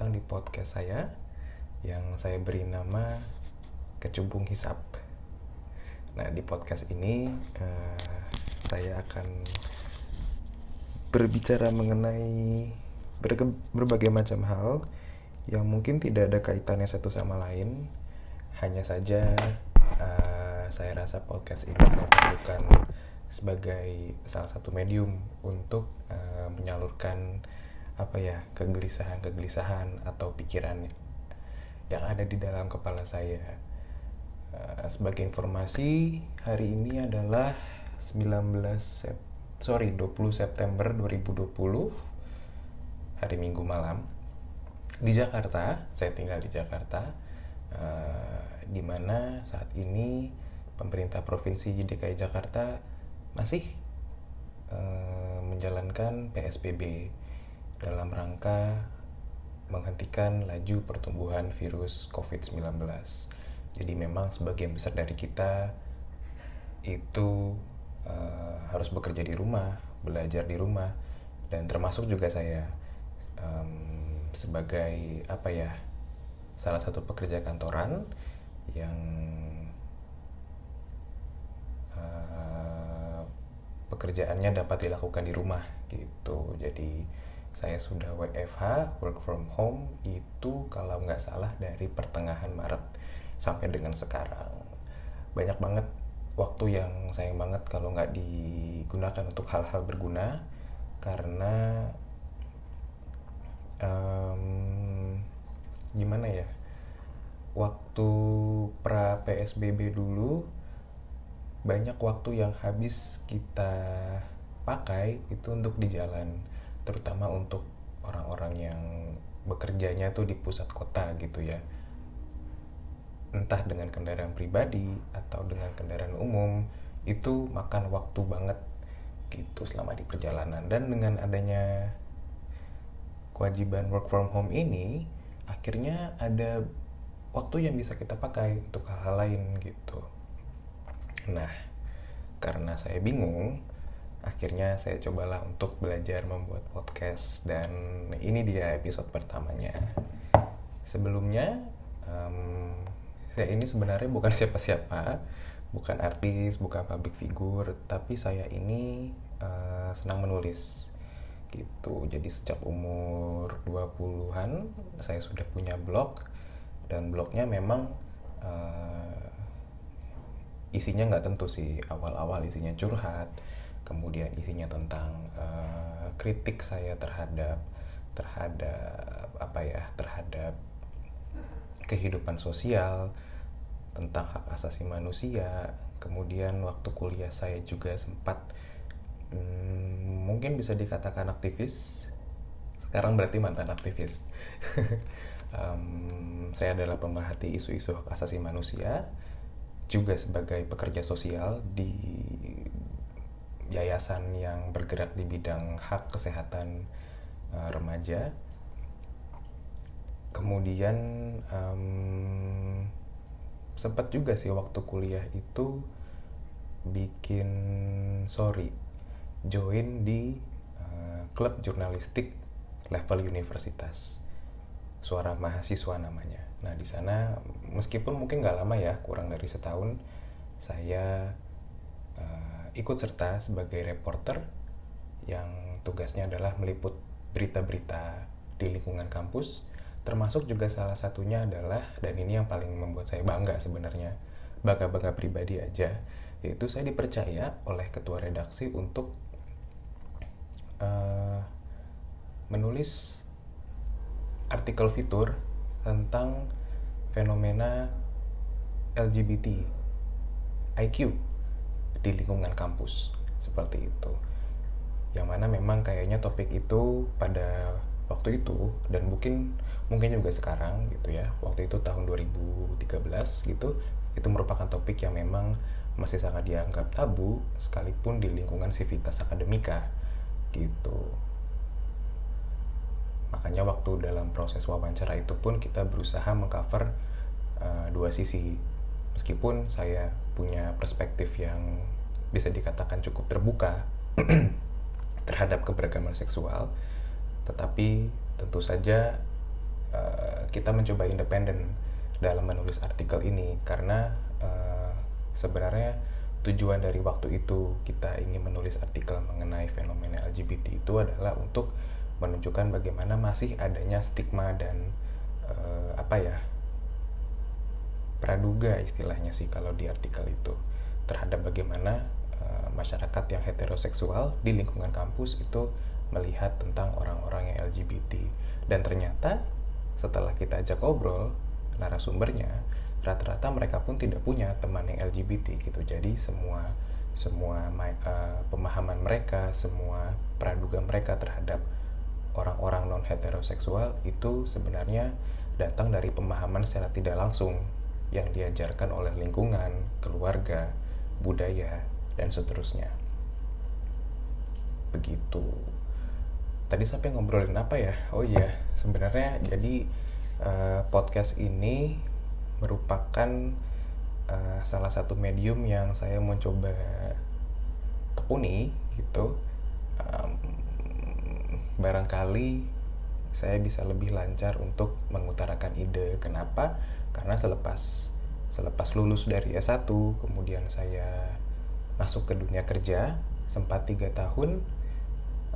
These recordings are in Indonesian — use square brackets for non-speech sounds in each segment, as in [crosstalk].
datang di podcast saya yang saya beri nama Kecubung Hisap. Nah, di podcast ini uh, saya akan berbicara mengenai berbagai macam hal yang mungkin tidak ada kaitannya satu sama lain. Hanya saja uh, saya rasa podcast ini saya perlukan sebagai salah satu medium untuk uh, menyalurkan apa ya kegelisahan-kegelisahan atau pikiran yang ada di dalam kepala saya. Uh, sebagai informasi, hari ini adalah 19 Sep sorry 20 September 2020 hari Minggu malam di Jakarta. Saya tinggal di Jakarta, uh, di mana saat ini pemerintah provinsi DKI Jakarta masih uh, menjalankan PSBB dalam rangka menghentikan laju pertumbuhan virus COVID-19. Jadi memang sebagian besar dari kita itu uh, harus bekerja di rumah, belajar di rumah, dan termasuk juga saya um, sebagai apa ya salah satu pekerja kantoran yang uh, pekerjaannya dapat dilakukan di rumah gitu. Jadi saya sudah WFH work from home itu kalau nggak salah dari pertengahan Maret sampai dengan sekarang. Banyak banget waktu yang sayang banget kalau nggak digunakan untuk hal-hal berguna karena um, gimana ya waktu pra PSBB dulu banyak waktu yang habis kita pakai itu untuk di jalan terutama untuk orang-orang yang bekerjanya tuh di pusat kota gitu ya. Entah dengan kendaraan pribadi atau dengan kendaraan umum itu makan waktu banget gitu selama di perjalanan. Dan dengan adanya kewajiban work from home ini akhirnya ada waktu yang bisa kita pakai untuk hal-hal lain gitu. Nah karena saya bingung akhirnya saya cobalah untuk belajar membuat podcast dan ini dia episode pertamanya. Sebelumnya um, saya ini sebenarnya bukan [laughs] siapa-siapa bukan artis bukan public figure tapi saya ini uh, senang menulis gitu. Jadi sejak umur 20-an saya sudah punya blog dan blognya memang uh, isinya nggak tentu sih. Awal-awal isinya curhat kemudian isinya tentang uh, kritik saya terhadap terhadap apa ya terhadap kehidupan sosial tentang hak asasi manusia. Kemudian waktu kuliah saya juga sempat hmm, mungkin bisa dikatakan aktivis. Sekarang berarti mantan aktivis. [laughs] Um, saya adalah pemerhati isu-isu hak asasi manusia juga sebagai pekerja sosial di yayasan yang bergerak di bidang hak kesehatan uh, remaja. Kemudian um, sempat juga sih waktu kuliah itu bikin sorry join di uh, klub jurnalistik level universitas suara mahasiswa namanya. Nah di sana meskipun mungkin nggak lama ya kurang dari setahun saya uh, ikut serta sebagai reporter yang tugasnya adalah meliput berita-berita di lingkungan kampus. Termasuk juga salah satunya adalah dan ini yang paling membuat saya bangga sebenarnya bangga-bangga pribadi aja. Yaitu saya dipercaya oleh ketua redaksi untuk uh, menulis artikel fitur tentang fenomena LGBT IQ di lingkungan kampus. Seperti itu. Yang mana memang kayaknya topik itu pada waktu itu dan mungkin mungkin juga sekarang gitu ya waktu itu tahun 2013 gitu itu merupakan topik yang memang masih sangat dianggap tabu sekalipun di lingkungan sivitas akademika gitu. Makanya waktu dalam proses wawancara itu pun kita berusaha mengcover uh, dua sisi. Meskipun saya punya perspektif yang bisa dikatakan cukup terbuka [clears throat] terhadap keberagaman seksual, tetapi tentu saja uh, kita mencoba independen dalam menulis artikel ini karena uh, sebenarnya tujuan dari waktu itu kita ingin menulis artikel mengenai fenomena LGBT itu adalah untuk menunjukkan bagaimana masih adanya stigma dan uh, apa ya praduga istilahnya sih kalau di artikel itu terhadap bagaimana uh, masyarakat yang heteroseksual di lingkungan kampus itu melihat tentang orang-orang yang LGBT dan ternyata setelah kita ajak ngobrol narasumbernya rata-rata mereka pun tidak punya teman yang LGBT gitu. Jadi semua semua uh, pemahaman mereka semua praduga mereka terhadap orang-orang non heteroseksual itu sebenarnya datang dari pemahaman secara tidak langsung yang diajarkan oleh lingkungan, keluarga, budaya, dan seterusnya. Begitu. Tadi sampai ngobrolin apa ya? Oh iya, sebenarnya jadi uh, podcast ini merupakan uh, salah satu medium yang saya mau coba tekuni gitu. Um, barangkali saya bisa lebih lancar untuk mengutarakan ide. Kenapa? Karena selepas selepas lulus dari S1, kemudian saya masuk ke dunia kerja, sempat tiga tahun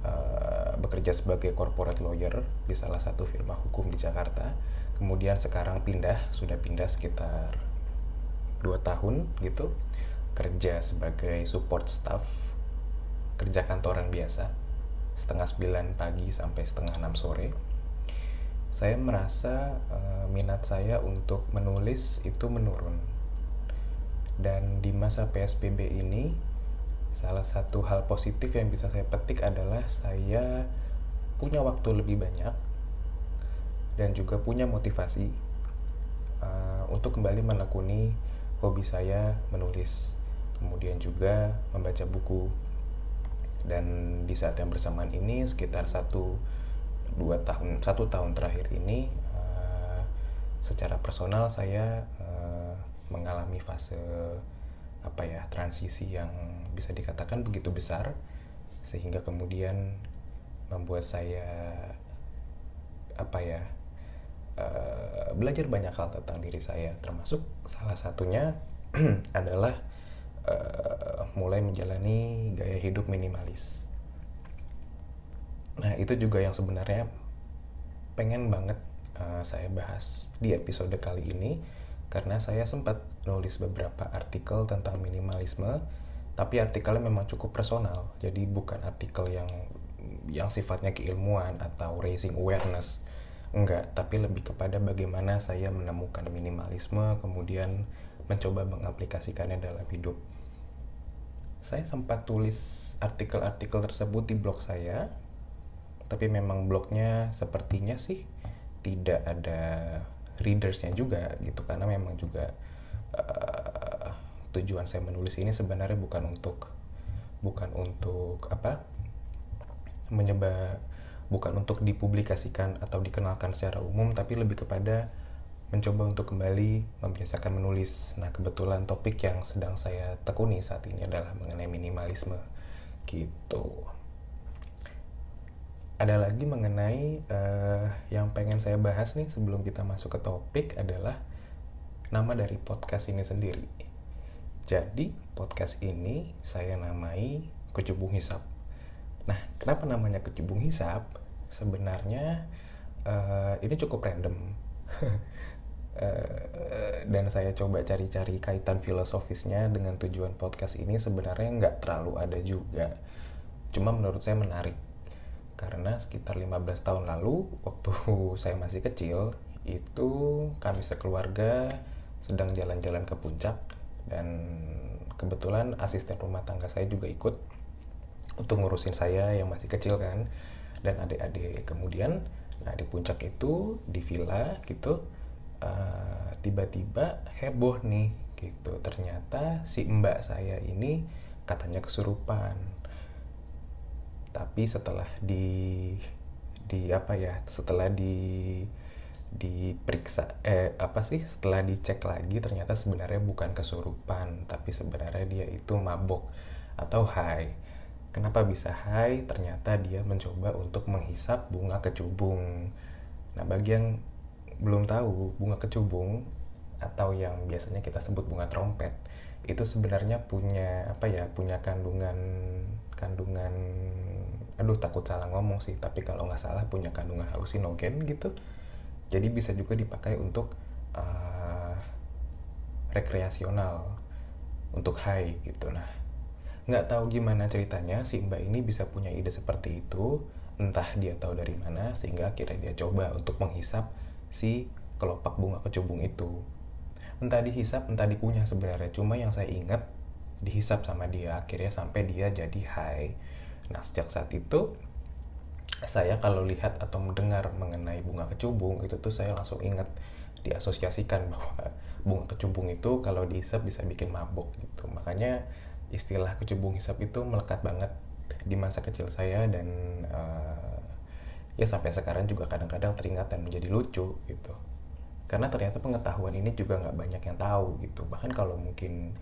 uh, bekerja sebagai corporate lawyer di salah satu firma hukum di Jakarta. Kemudian sekarang pindah, sudah pindah sekitar dua tahun gitu, kerja sebagai support staff, kerja kantoran biasa setengah sembilan pagi sampai setengah enam sore saya merasa uh, minat saya untuk menulis itu menurun dan di masa PSBB ini salah satu hal positif yang bisa saya petik adalah saya punya waktu lebih banyak dan juga punya motivasi uh, untuk kembali menekuni hobi saya menulis kemudian juga membaca buku. Dan di saat yang bersamaan ini sekitar satu dua tahun satu tahun terakhir ini uh, secara personal saya mengalami fase apa ya transisi yang bisa dikatakan begitu besar sehingga kemudian membuat saya apa ya uh, belajar banyak hal tentang diri saya termasuk salah satunya [clears throat] adalah uh, mulai menjalani gaya hidup minimalis. Nah itu juga yang sebenarnya pengen banget uh, saya bahas di episode kali ini karena saya sempat nulis beberapa artikel tentang minimalisme tapi artikelnya memang cukup personal. Jadi bukan artikel yang yang sifatnya keilmuan atau raising awareness. Enggak tapi lebih kepada bagaimana saya menemukan minimalisme kemudian mencoba mengaplikasikannya dalam hidup. Saya sempat tulis artikel-artikel tersebut di blog saya tapi memang blognya sepertinya sih tidak ada readersnya juga gitu karena memang juga uh, tujuan saya menulis ini sebenarnya bukan untuk bukan untuk apa menyebar bukan untuk dipublikasikan atau dikenalkan secara umum tapi lebih kepada mencoba untuk kembali membiasakan menulis. Nah, kebetulan topik yang sedang saya tekuni saat ini adalah mengenai minimalisme. Gitu. Ada lagi mengenai uh, yang pengen saya bahas nih sebelum kita masuk ke topik adalah nama dari podcast ini sendiri. Jadi, podcast ini saya namai Kecubung Hisap. Nah, kenapa namanya Kecubung Hisap? Sebenarnya uh, ini cukup random. Uh, [laughs] dan saya coba cari-cari kaitan filosofisnya dengan tujuan podcast ini sebenarnya nggak terlalu ada juga cuma menurut saya menarik karena sekitar 15 tahun lalu waktu [laughs] saya masih kecil itu kami sekeluarga sedang jalan-jalan ke puncak dan kebetulan asisten rumah tangga saya juga ikut untuk ngurusin saya yang masih kecil kan dan adik-adik kemudian nah di puncak itu di villa gitu Eh, tiba-tiba heboh nih gitu. Ternyata si mbak saya ini katanya kesurupan tapi setelah di di apa ya setelah di diperiksa eh apa sih setelah dicek lagi ternyata sebenarnya bukan kesurupan tapi sebenarnya dia itu mabok atau high. Kenapa bisa high? Ternyata dia mencoba untuk menghisap bunga kecubung. Nah bagi yang belum tahu bunga kecubung atau yang biasanya kita sebut bunga trompet itu sebenarnya punya apa ya punya kandungan kandungan aduh takut salah ngomong sih tapi kalau nggak salah punya kandungan halusinogen gitu. Jadi bisa juga dipakai untuk uh, rekreasional untuk high gitu. Nah nggak tahu gimana ceritanya si mbak ini bisa punya ide seperti itu entah dia tahu dari mana sehingga akhirnya dia coba untuk menghisap si kelopak bunga kecubung itu. Entah dihisap entah dikunyah sebenarnya cuma yang saya ingat dihisap sama dia akhirnya sampai dia jadi high. Nah sejak saat itu saya kalau lihat atau mendengar mengenai bunga kecubung itu tuh saya langsung ingat diasosiasikan [laughs] bahwa bunga kecubung itu kalau dihisap bisa bikin mabuk gitu. Makanya istilah kecubung hisap itu melekat banget di masa kecil saya dan uh, ya sampai sekarang juga kadang-kadang teringat dan menjadi lucu gitu. Karena ternyata pengetahuan ini juga nggak banyak yang tahu gitu. Bahkan kalau mungkin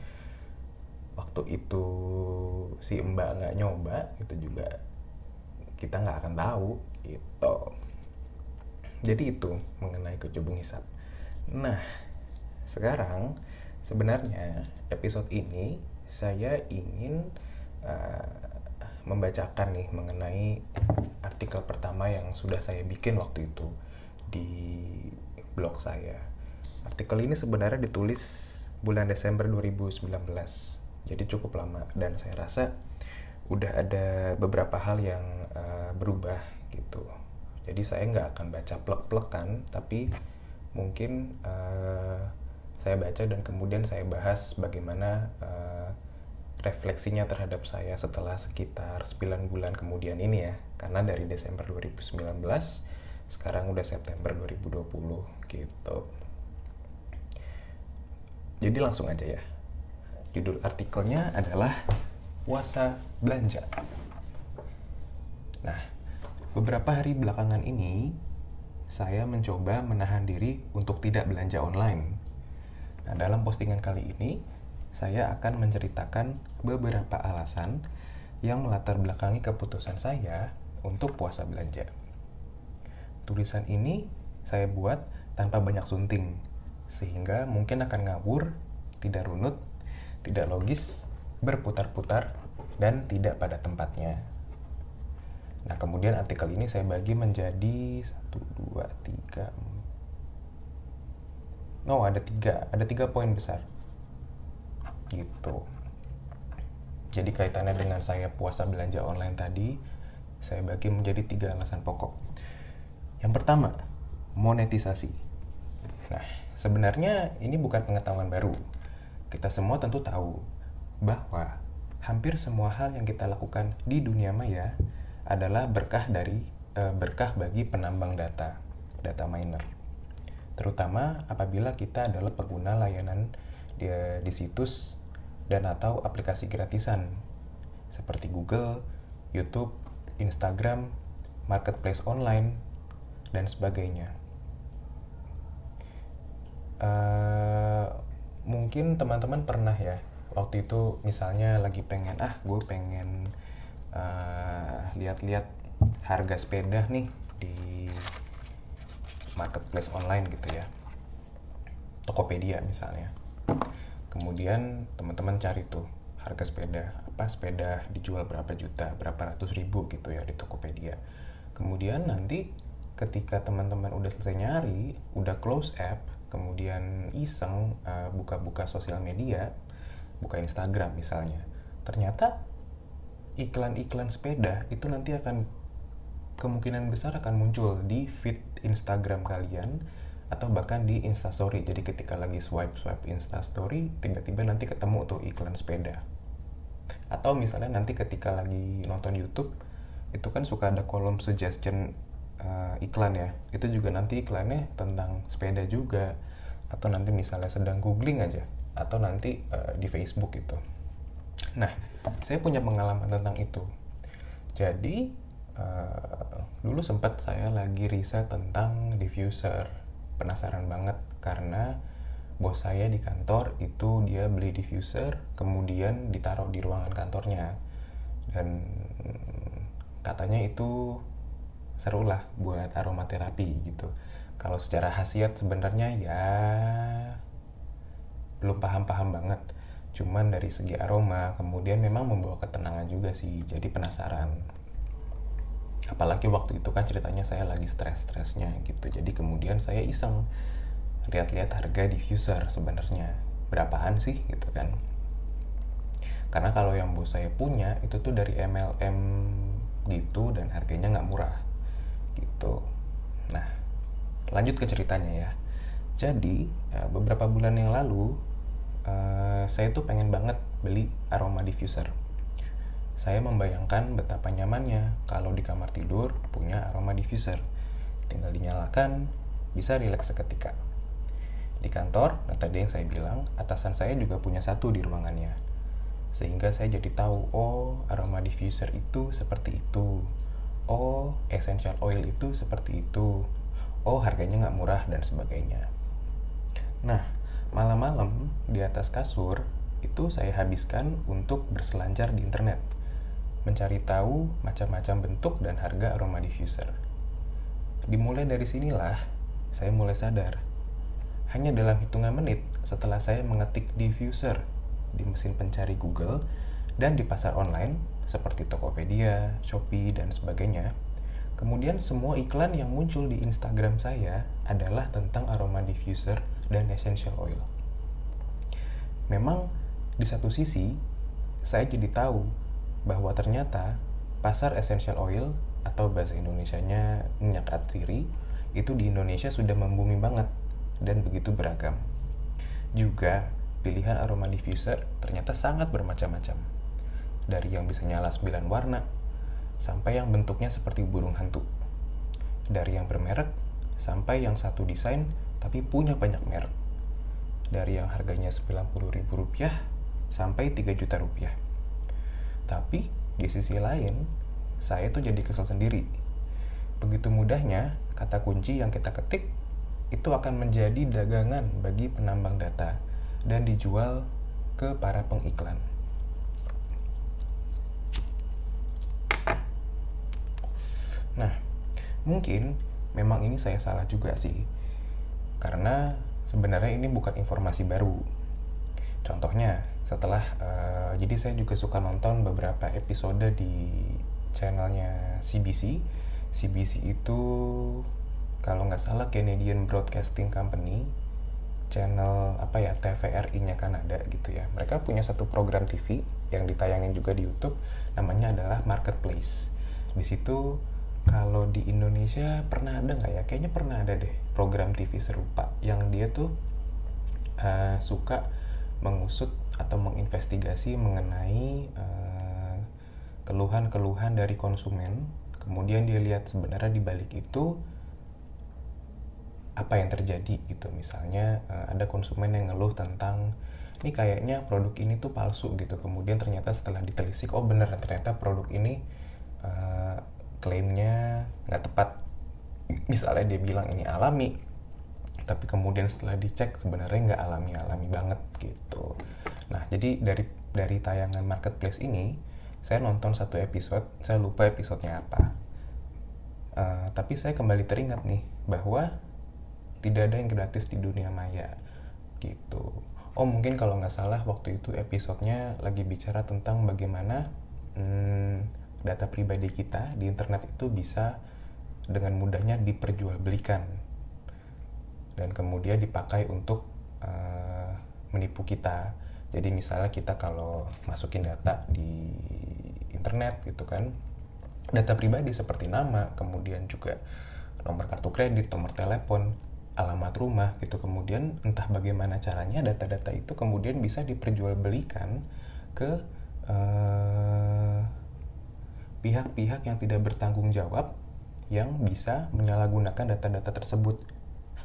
waktu itu si mbak nggak nyoba itu juga kita nggak akan tahu gitu. Jadi itu mengenai kecubung hisap. Nah sekarang sebenarnya episode ini saya ingin uh, membacakan nih mengenai artikel pertama yang sudah saya bikin waktu itu di blog saya. Artikel ini sebenarnya ditulis bulan Desember 2019, jadi cukup lama dan saya rasa udah ada beberapa hal yang uh, berubah gitu. Jadi saya nggak akan baca plek-plekan, tapi mungkin uh, saya baca dan kemudian saya bahas bagaimana uh, refleksinya terhadap saya setelah sekitar 9 bulan kemudian ini ya. Karena dari Desember 2019 sekarang udah September 2020 gitu jadi langsung aja ya judul artikelnya adalah puasa belanja. Nah beberapa hari belakangan ini saya mencoba menahan diri untuk tidak belanja online. Nah dalam postingan kali ini saya akan menceritakan beberapa alasan yang melatar belakangi keputusan saya untuk puasa belanja. Tulisan ini saya buat tanpa banyak sunting, sehingga mungkin akan ngawur, tidak runut, tidak logis, berputar-putar, dan tidak pada tempatnya. Nah, kemudian artikel ini saya bagi menjadi 1, 2, 3, Oh, ada tiga, ada tiga poin besar. Gitu. Jadi kaitannya dengan saya puasa belanja online tadi, saya bagi menjadi tiga alasan pokok. Yang pertama, monetisasi. Nah, sebenarnya ini bukan pengetahuan baru. Kita semua tentu tahu bahwa hampir semua hal yang kita lakukan di dunia maya adalah berkah dari e, berkah bagi penambang data, data miner. Terutama apabila kita adalah pengguna layanan di, di situs dan atau aplikasi gratisan seperti Google, YouTube, Instagram, marketplace online, dan sebagainya. Uh, mungkin teman-teman pernah ya waktu itu misalnya lagi pengen ah gue pengen uh, lihat-lihat harga sepeda nih di marketplace online gitu ya. Tokopedia misalnya. Kemudian teman-teman cari tuh harga sepeda apa sepeda dijual berapa juta berapa ratus ribu gitu ya di Tokopedia. Kemudian nanti ketika teman-teman udah selesai nyari, udah close app, kemudian iseng eh, buka-buka sosial media, buka Instagram misalnya, ternyata iklan-iklan sepeda itu nanti akan kemungkinan besar akan muncul di feed Instagram kalian atau bahkan di Instastory. Jadi ketika lagi swipe-swipe Instastory, tiba-tiba nanti ketemu tuh iklan sepeda. Atau misalnya nanti ketika lagi nonton YouTube, itu kan suka ada kolom suggestion uh, iklan ya. Itu juga nanti iklannya tentang sepeda juga. Atau nanti misalnya sedang googling aja. Atau nanti uh, di Facebook itu nah saya punya pengalaman tentang itu. Jadi uh, dulu sempat saya lagi riset tentang diffuser. Penasaran banget karena bos saya di kantor itu dia beli diffuser kemudian ditaruh di ruangan kantornya. Dan katanya itu seru lah buat aromaterapi gitu. Kalau secara khasiat sebenarnya ya belum paham-paham banget. Cuman dari segi aroma kemudian memang membawa ketenangan juga sih jadi penasaran. Apalagi waktu itu kan ceritanya saya lagi stres-stresnya gitu. Jadi kemudian saya iseng lihat-lihat harga diffuser sebenarnya. Berapaan sih gitu kan. Karena kalau yang bos saya punya itu tuh dari MLM gitu dan harganya nggak murah gitu. Nah lanjut ke ceritanya ya. Jadi ya, beberapa bulan yang lalu uh, saya tuh pengen banget beli aroma diffuser. Saya membayangkan betapa nyamannya kalau di kamar tidur punya aroma diffuser. Tinggal dinyalakan bisa rileks seketika. Di kantor, nah tadi yang saya bilang, atasan saya juga punya satu di ruangannya. Sehingga saya jadi tahu oh aroma diffuser itu seperti itu oh essential oil itu seperti itu. Oh harganya nggak murah dan sebagainya. Nah malam-malam di atas kasur itu saya habiskan untuk berselancar di internet mencari tahu macam-macam bentuk dan harga aroma diffuser. Dimulai dari sinilah saya mulai sadar. Hanya dalam hitungan menit setelah saya mengetik diffuser di mesin pencari Google dan di pasar online seperti Tokopedia, Shopee, dan sebagainya. Kemudian semua iklan yang muncul di Instagram saya adalah tentang aroma diffuser dan essential oil. Memang di satu sisi saya jadi tahu bahwa ternyata pasar essential oil atau bahasa Indonesianya minyak atsiri itu di Indonesia sudah membumi banget dan begitu beragam. Juga pilihan aroma diffuser ternyata sangat bermacam-macam. Dari yang bisa nyala 9 warna, sampai yang bentuknya seperti burung hantu. Dari yang bermerek, sampai yang satu desain tapi punya banyak merek. Dari yang harganya Rp90.000 sampai 3 juta rupiah. Tapi di sisi lain, saya tuh jadi kesel sendiri. Begitu mudahnya, kata kunci yang kita ketik itu akan menjadi dagangan bagi penambang data dan dijual ke para pengiklan. Nah, mungkin memang ini saya salah juga sih. Karena sebenarnya ini bukan informasi baru. Contohnya, setelah uh, jadi saya juga suka nonton beberapa episode di channelnya CBC. CBC itu kalau nggak salah Canadian Broadcasting Company channel apa ya TVRI-nya Kanada gitu ya. Mereka punya satu program TV yang ditayangin juga di YouTube namanya adalah Marketplace. Di situ kalau di Indonesia pernah ada nggak ya? Kayaknya pernah ada deh program TV serupa yang dia tuh uh, suka mengusut atau menginvestigasi mengenai eh, keluhan-keluhan dari konsumen. Kemudian dia lihat sebenarnya di balik itu apa yang terjadi gitu misalnya uh, ada konsumen yang ngeluh tentang ini kayaknya produk ini tuh palsu gitu kemudian ternyata setelah ditelisik oh bener ternyata produk ini klaimnya nggak tepat. Misalnya dia bilang ini alami tapi kemudian setelah dicek sebenarnya nggak alami alami banget gitu. Nah jadi dari dari tayangan marketplace ini saya nonton satu episode saya lupa episodenya apa. Uh, tapi saya kembali teringat nih bahwa tidak ada yang gratis di dunia maya gitu. Oh mungkin kalau nggak salah waktu itu episodenya lagi bicara tentang bagaimana hmm, data pribadi kita di internet itu bisa dengan mudahnya diperjualbelikan dan kemudian dipakai untuk uh, menipu kita. Jadi misalnya kita kalau masukin data di internet gitu kan data pribadi seperti nama kemudian juga nomor kartu kredit nomor telepon alamat rumah gitu. Kemudian entah bagaimana caranya data-data itu kemudian bisa diperjualbelikan ke eh, pihak-pihak yang tidak bertanggung jawab yang bisa menyalahgunakan data-data tersebut.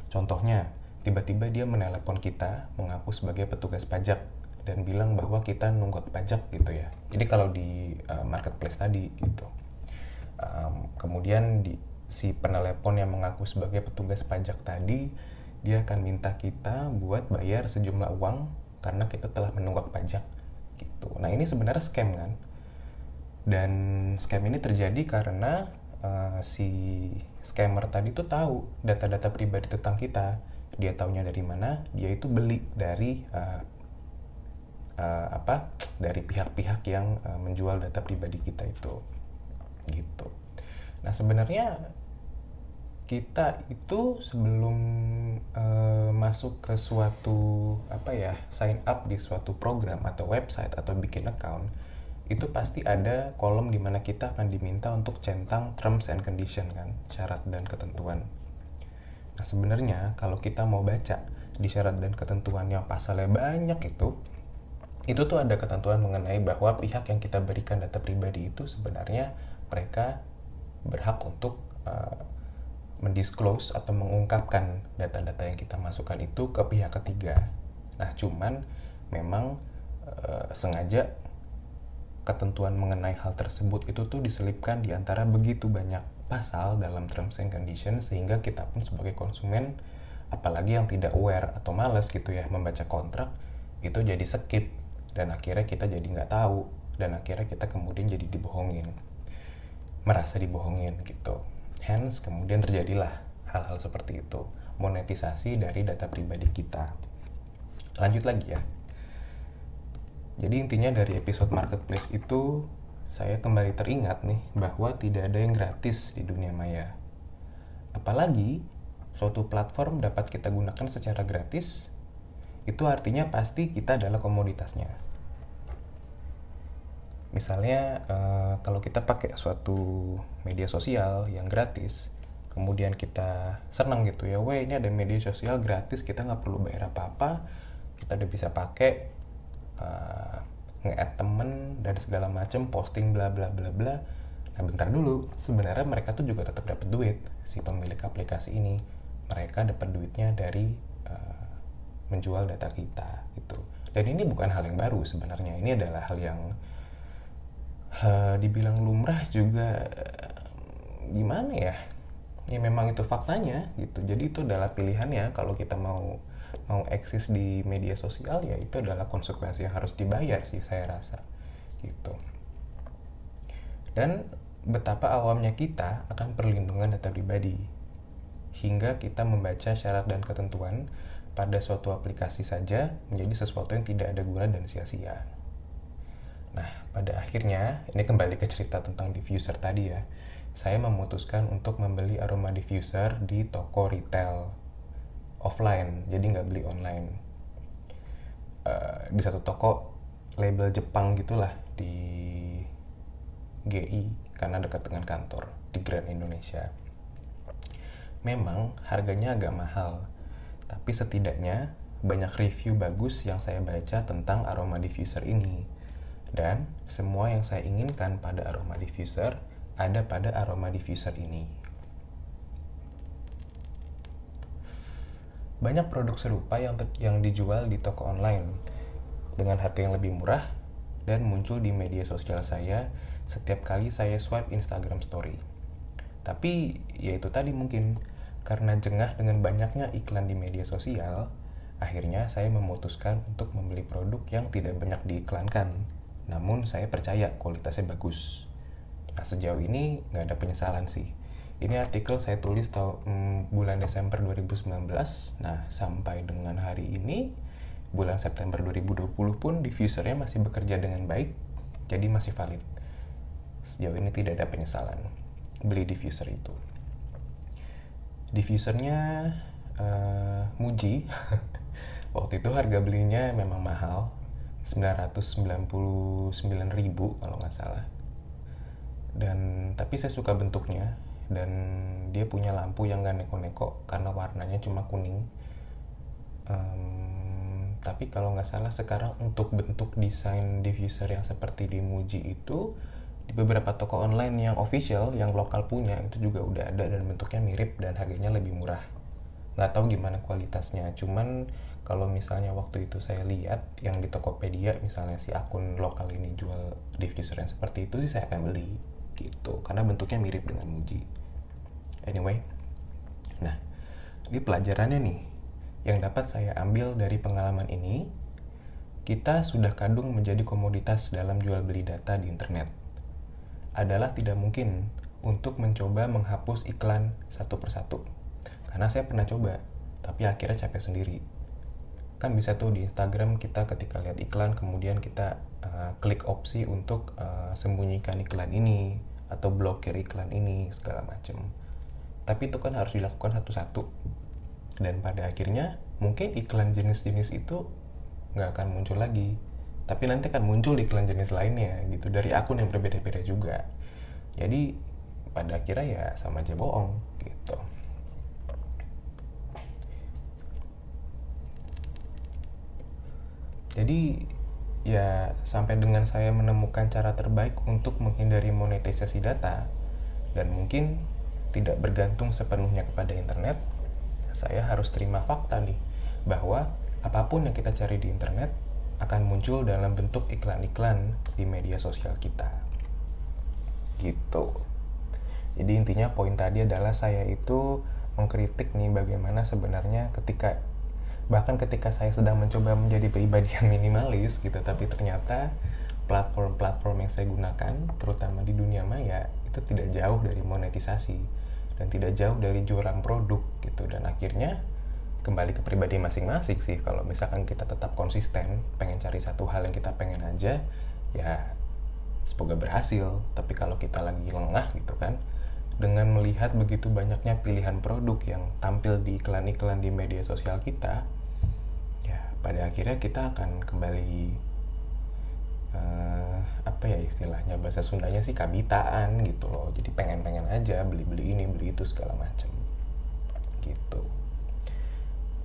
Contohnya, tiba-tiba dia menelepon kita mengaku sebagai petugas pajak dan bilang bahwa kita nunggak pajak gitu ya. Jadi kalau di uh, marketplace tadi gitu. Um, kemudian di si penelepon yang mengaku sebagai petugas pajak tadi dia akan minta kita buat bayar sejumlah uang karena kita telah menunggak pajak gitu. Nah ini sebenarnya scam kan dan scam ini terjadi karena uh, si scammer tadi tuh tahu data-data pribadi tentang kita. Dia taunya dari mana dia itu beli dari uh, uh, apa dari pihak-pihak yang uh, menjual data pribadi kita itu. Gitu. Nah sebenarnya kita itu sebelum uh, masuk ke suatu apa ya sign up di suatu program atau website atau bikin account itu pasti ada kolom di mana kita akan diminta untuk centang terms and condition kan syarat dan ketentuan nah sebenarnya kalau kita mau baca di syarat dan ketentuan yang pasalnya banyak itu itu tuh ada ketentuan mengenai bahwa pihak yang kita berikan data pribadi itu sebenarnya mereka berhak untuk uh, mendisclose atau mengungkapkan data-data yang kita masukkan itu ke pihak ketiga. Nah, cuman memang e, sengaja ketentuan mengenai hal tersebut itu tuh diselipkan di antara begitu banyak pasal dalam terms and conditions sehingga kita pun sebagai konsumen apalagi yang tidak aware atau males gitu ya membaca kontrak itu jadi skip dan akhirnya kita jadi nggak tahu dan akhirnya kita kemudian jadi dibohongin merasa dibohongin gitu Hence kemudian terjadilah hal-hal seperti itu, monetisasi dari data pribadi kita. Lanjut lagi ya. Jadi intinya dari episode marketplace itu saya kembali teringat nih bahwa tidak ada yang gratis di dunia maya. Apalagi suatu platform dapat kita gunakan secara gratis, itu artinya pasti kita adalah komoditasnya. Misalnya uh, kalau kita pakai suatu media sosial yang gratis, kemudian kita senang gitu ya, weh ini ada media sosial gratis, kita nggak perlu bayar apa-apa, kita udah bisa pakai uh, nge-add temen dan segala macam, posting bla bla bla bla. Nah bentar dulu, sebenarnya mereka tuh juga tetap dapat duit si pemilik aplikasi ini. Mereka dapat duitnya dari uh, menjual data kita gitu. Dan ini bukan hal yang baru sebenarnya. Ini adalah hal yang uh, dibilang lumrah juga gimana ya ya memang itu faktanya gitu jadi itu adalah pilihannya kalau kita mau mau eksis di media sosial ya itu adalah konsekuensi yang harus dibayar sih saya rasa gitu dan betapa awamnya kita akan perlindungan data pribadi hingga kita membaca syarat dan ketentuan pada suatu aplikasi saja menjadi sesuatu yang tidak ada guna dan sia-sia. Nah, pada akhirnya, ini kembali ke cerita tentang diffuser tadi ya. Saya memutuskan untuk membeli aroma diffuser di toko retail offline, jadi nggak beli online. Uh, di satu toko label Jepang gitulah di GI karena dekat dengan kantor di Grand Indonesia. Memang harganya agak mahal, tapi setidaknya banyak review bagus yang saya baca tentang aroma diffuser ini dan semua yang saya inginkan pada aroma diffuser ada pada aroma diffuser ini. Banyak produk serupa yang yang dijual di toko online dengan harga yang lebih murah dan muncul di media sosial saya setiap kali saya swipe Instagram story. Tapi ya itu tadi mungkin karena jengah dengan banyaknya iklan di media sosial, akhirnya saya memutuskan untuk membeli produk yang tidak banyak diiklankan namun saya percaya kualitasnya bagus. Nah sejauh ini nggak ada penyesalan sih. Ini artikel saya tulis tahun mm, bulan Desember 2019. Nah sampai dengan hari ini bulan September 2020 pun diffusernya masih bekerja dengan baik, jadi masih valid. Sejauh ini tidak ada penyesalan beli diffuser itu. Diffusernya uh, Muji, [laughs] waktu itu harga belinya memang mahal, 999 ribu kalau nggak salah dan tapi saya suka bentuknya dan dia punya lampu yang gak neko-neko karena warnanya cuma kuning. Um, tapi kalau nggak salah sekarang untuk bentuk desain diffuser yang seperti di Muji itu di beberapa toko online yang official yang lokal punya itu juga udah ada dan bentuknya mirip dan harganya lebih murah. Nggak tahu gimana kualitasnya cuman kalau misalnya waktu itu saya lihat yang di Tokopedia misalnya si akun lokal ini jual diffuser yang seperti itu sih saya akan beli gitu. Karena bentuknya mirip dengan Muji anyway nah ini pelajarannya nih yang dapat saya ambil dari pengalaman ini kita sudah kadung menjadi komoditas dalam jual beli data di internet adalah tidak mungkin untuk mencoba menghapus iklan satu persatu. Karena saya pernah coba, tapi akhirnya capek sendiri. Kan bisa tuh di Instagram kita ketika lihat iklan kemudian kita uh, klik opsi untuk uh, sembunyikan iklan ini atau blokir iklan ini segala macam. Tapi itu kan harus dilakukan satu-satu. Dan pada akhirnya mungkin iklan jenis-jenis itu nggak akan muncul lagi. Tapi nanti akan muncul iklan jenis lainnya gitu dari akun yang berbeda-beda juga. Jadi pada akhirnya ya sama aja bohong gitu. Jadi ya sampai dengan saya menemukan cara terbaik untuk menghindari monetisasi data dan mungkin tidak bergantung sepenuhnya kepada internet, saya harus terima fakta nih bahwa apa pun yang kita cari di internet akan muncul dalam bentuk iklan-iklan di media sosial kita. Gitu. Jadi intinya poin tadi adalah saya itu mengkritik nih bagaimana sebenarnya ketika bahkan ketika saya sedang mencoba menjadi pribadi yang minimalis gitu tapi ternyata platform-platform yang saya gunakan terutama di dunia maya itu tidak jauh dari monetisasi dan tidak jauh dari jualan produk gitu. Dan akhirnya kembali ke pribadi masing-masing sih. Kalau misalkan kita tetap konsisten pengen cari satu hal yang kita pengen aja ya semoga berhasil. Tapi kalau kita lagi lengah gitu kan dengan melihat begitu banyaknya pilihan produk yang tampil di iklan-iklan di media sosial kita pada akhirnya kita akan kembali uh, apa ya istilahnya bahasa Sundanya sih kabitaan gitu loh. Jadi pengen-pengen aja beli-beli ini beli itu segala macam gitu.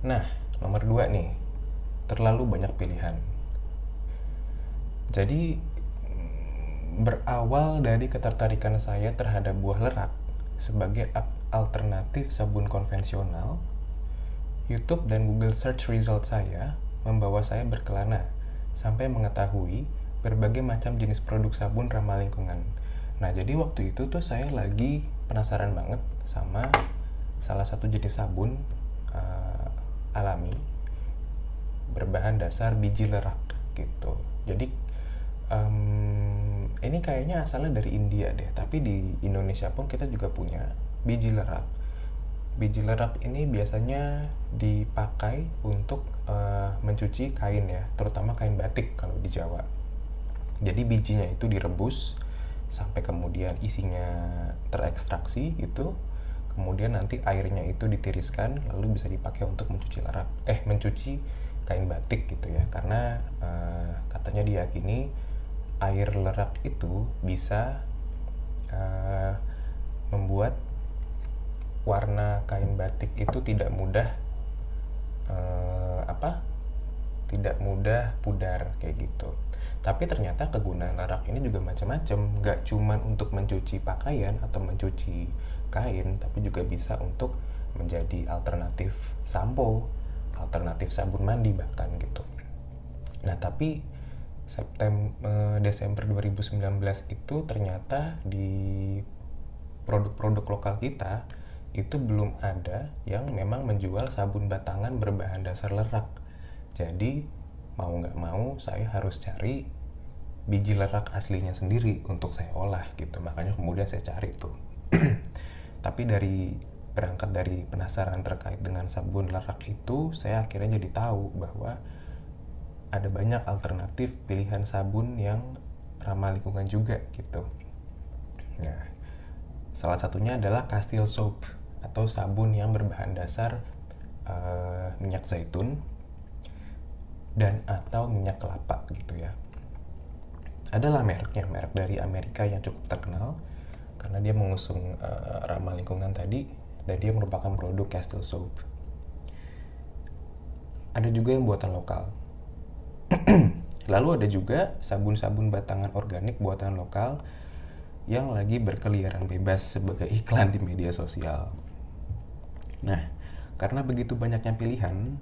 Nah nomor dua nih. Terlalu banyak pilihan. Jadi berawal dari ketertarikan saya terhadap buah lerak sebagai alternatif sabun konvensional YouTube dan Google Search Result saya membawa saya berkelana sampai mengetahui berbagai macam jenis produk sabun ramah lingkungan. Nah, jadi waktu itu tuh saya lagi penasaran banget sama salah satu jenis sabun uh, alami berbahan dasar biji lerak gitu. Jadi um, ini kayaknya asalnya dari India deh, tapi di Indonesia pun kita juga punya biji lerak biji lerak ini biasanya dipakai untuk uh, mencuci kain ya, terutama kain batik kalau di Jawa. Jadi bijinya itu direbus sampai kemudian isinya terekstraksi itu, kemudian nanti airnya itu ditiriskan lalu bisa dipakai untuk mencuci lerak, eh mencuci kain batik gitu ya, karena uh, katanya diyakini air lerak itu bisa uh, membuat warna kain batik itu tidak mudah uh, apa tidak mudah pudar kayak gitu tapi ternyata kegunaan larak ini juga macam-macam nggak cuman untuk mencuci pakaian atau mencuci kain tapi juga bisa untuk menjadi alternatif sampo alternatif sabun mandi bahkan gitu nah tapi September Desember 2019 itu ternyata di produk-produk lokal kita itu belum ada yang memang menjual sabun batangan berbahan dasar lerak. Jadi mau nggak mau saya harus cari biji lerak aslinya sendiri untuk saya olah gitu. Makanya kemudian saya cari tuh. [clears throat] Tapi dari berangkat dari penasaran terkait dengan sabun lerak itu, saya akhirnya jadi tahu bahwa ada banyak alternatif pilihan sabun yang ramah lingkungan juga gitu. Nah, salah satunya adalah Castile Soap atau sabun yang berbahan dasar uh, minyak zaitun dan atau minyak kelapa gitu ya. Adalah mereknya, merek dari Amerika yang cukup terkenal karena dia mengusung uh, ramah lingkungan tadi dan dia merupakan produk Castile Soap. Ada juga yang buatan lokal. [clears throat] Lalu ada juga sabun-sabun batangan organik buatan lokal yang lagi berkeliaran bebas sebagai iklan di media sosial. Nah, karena begitu banyaknya pilihan,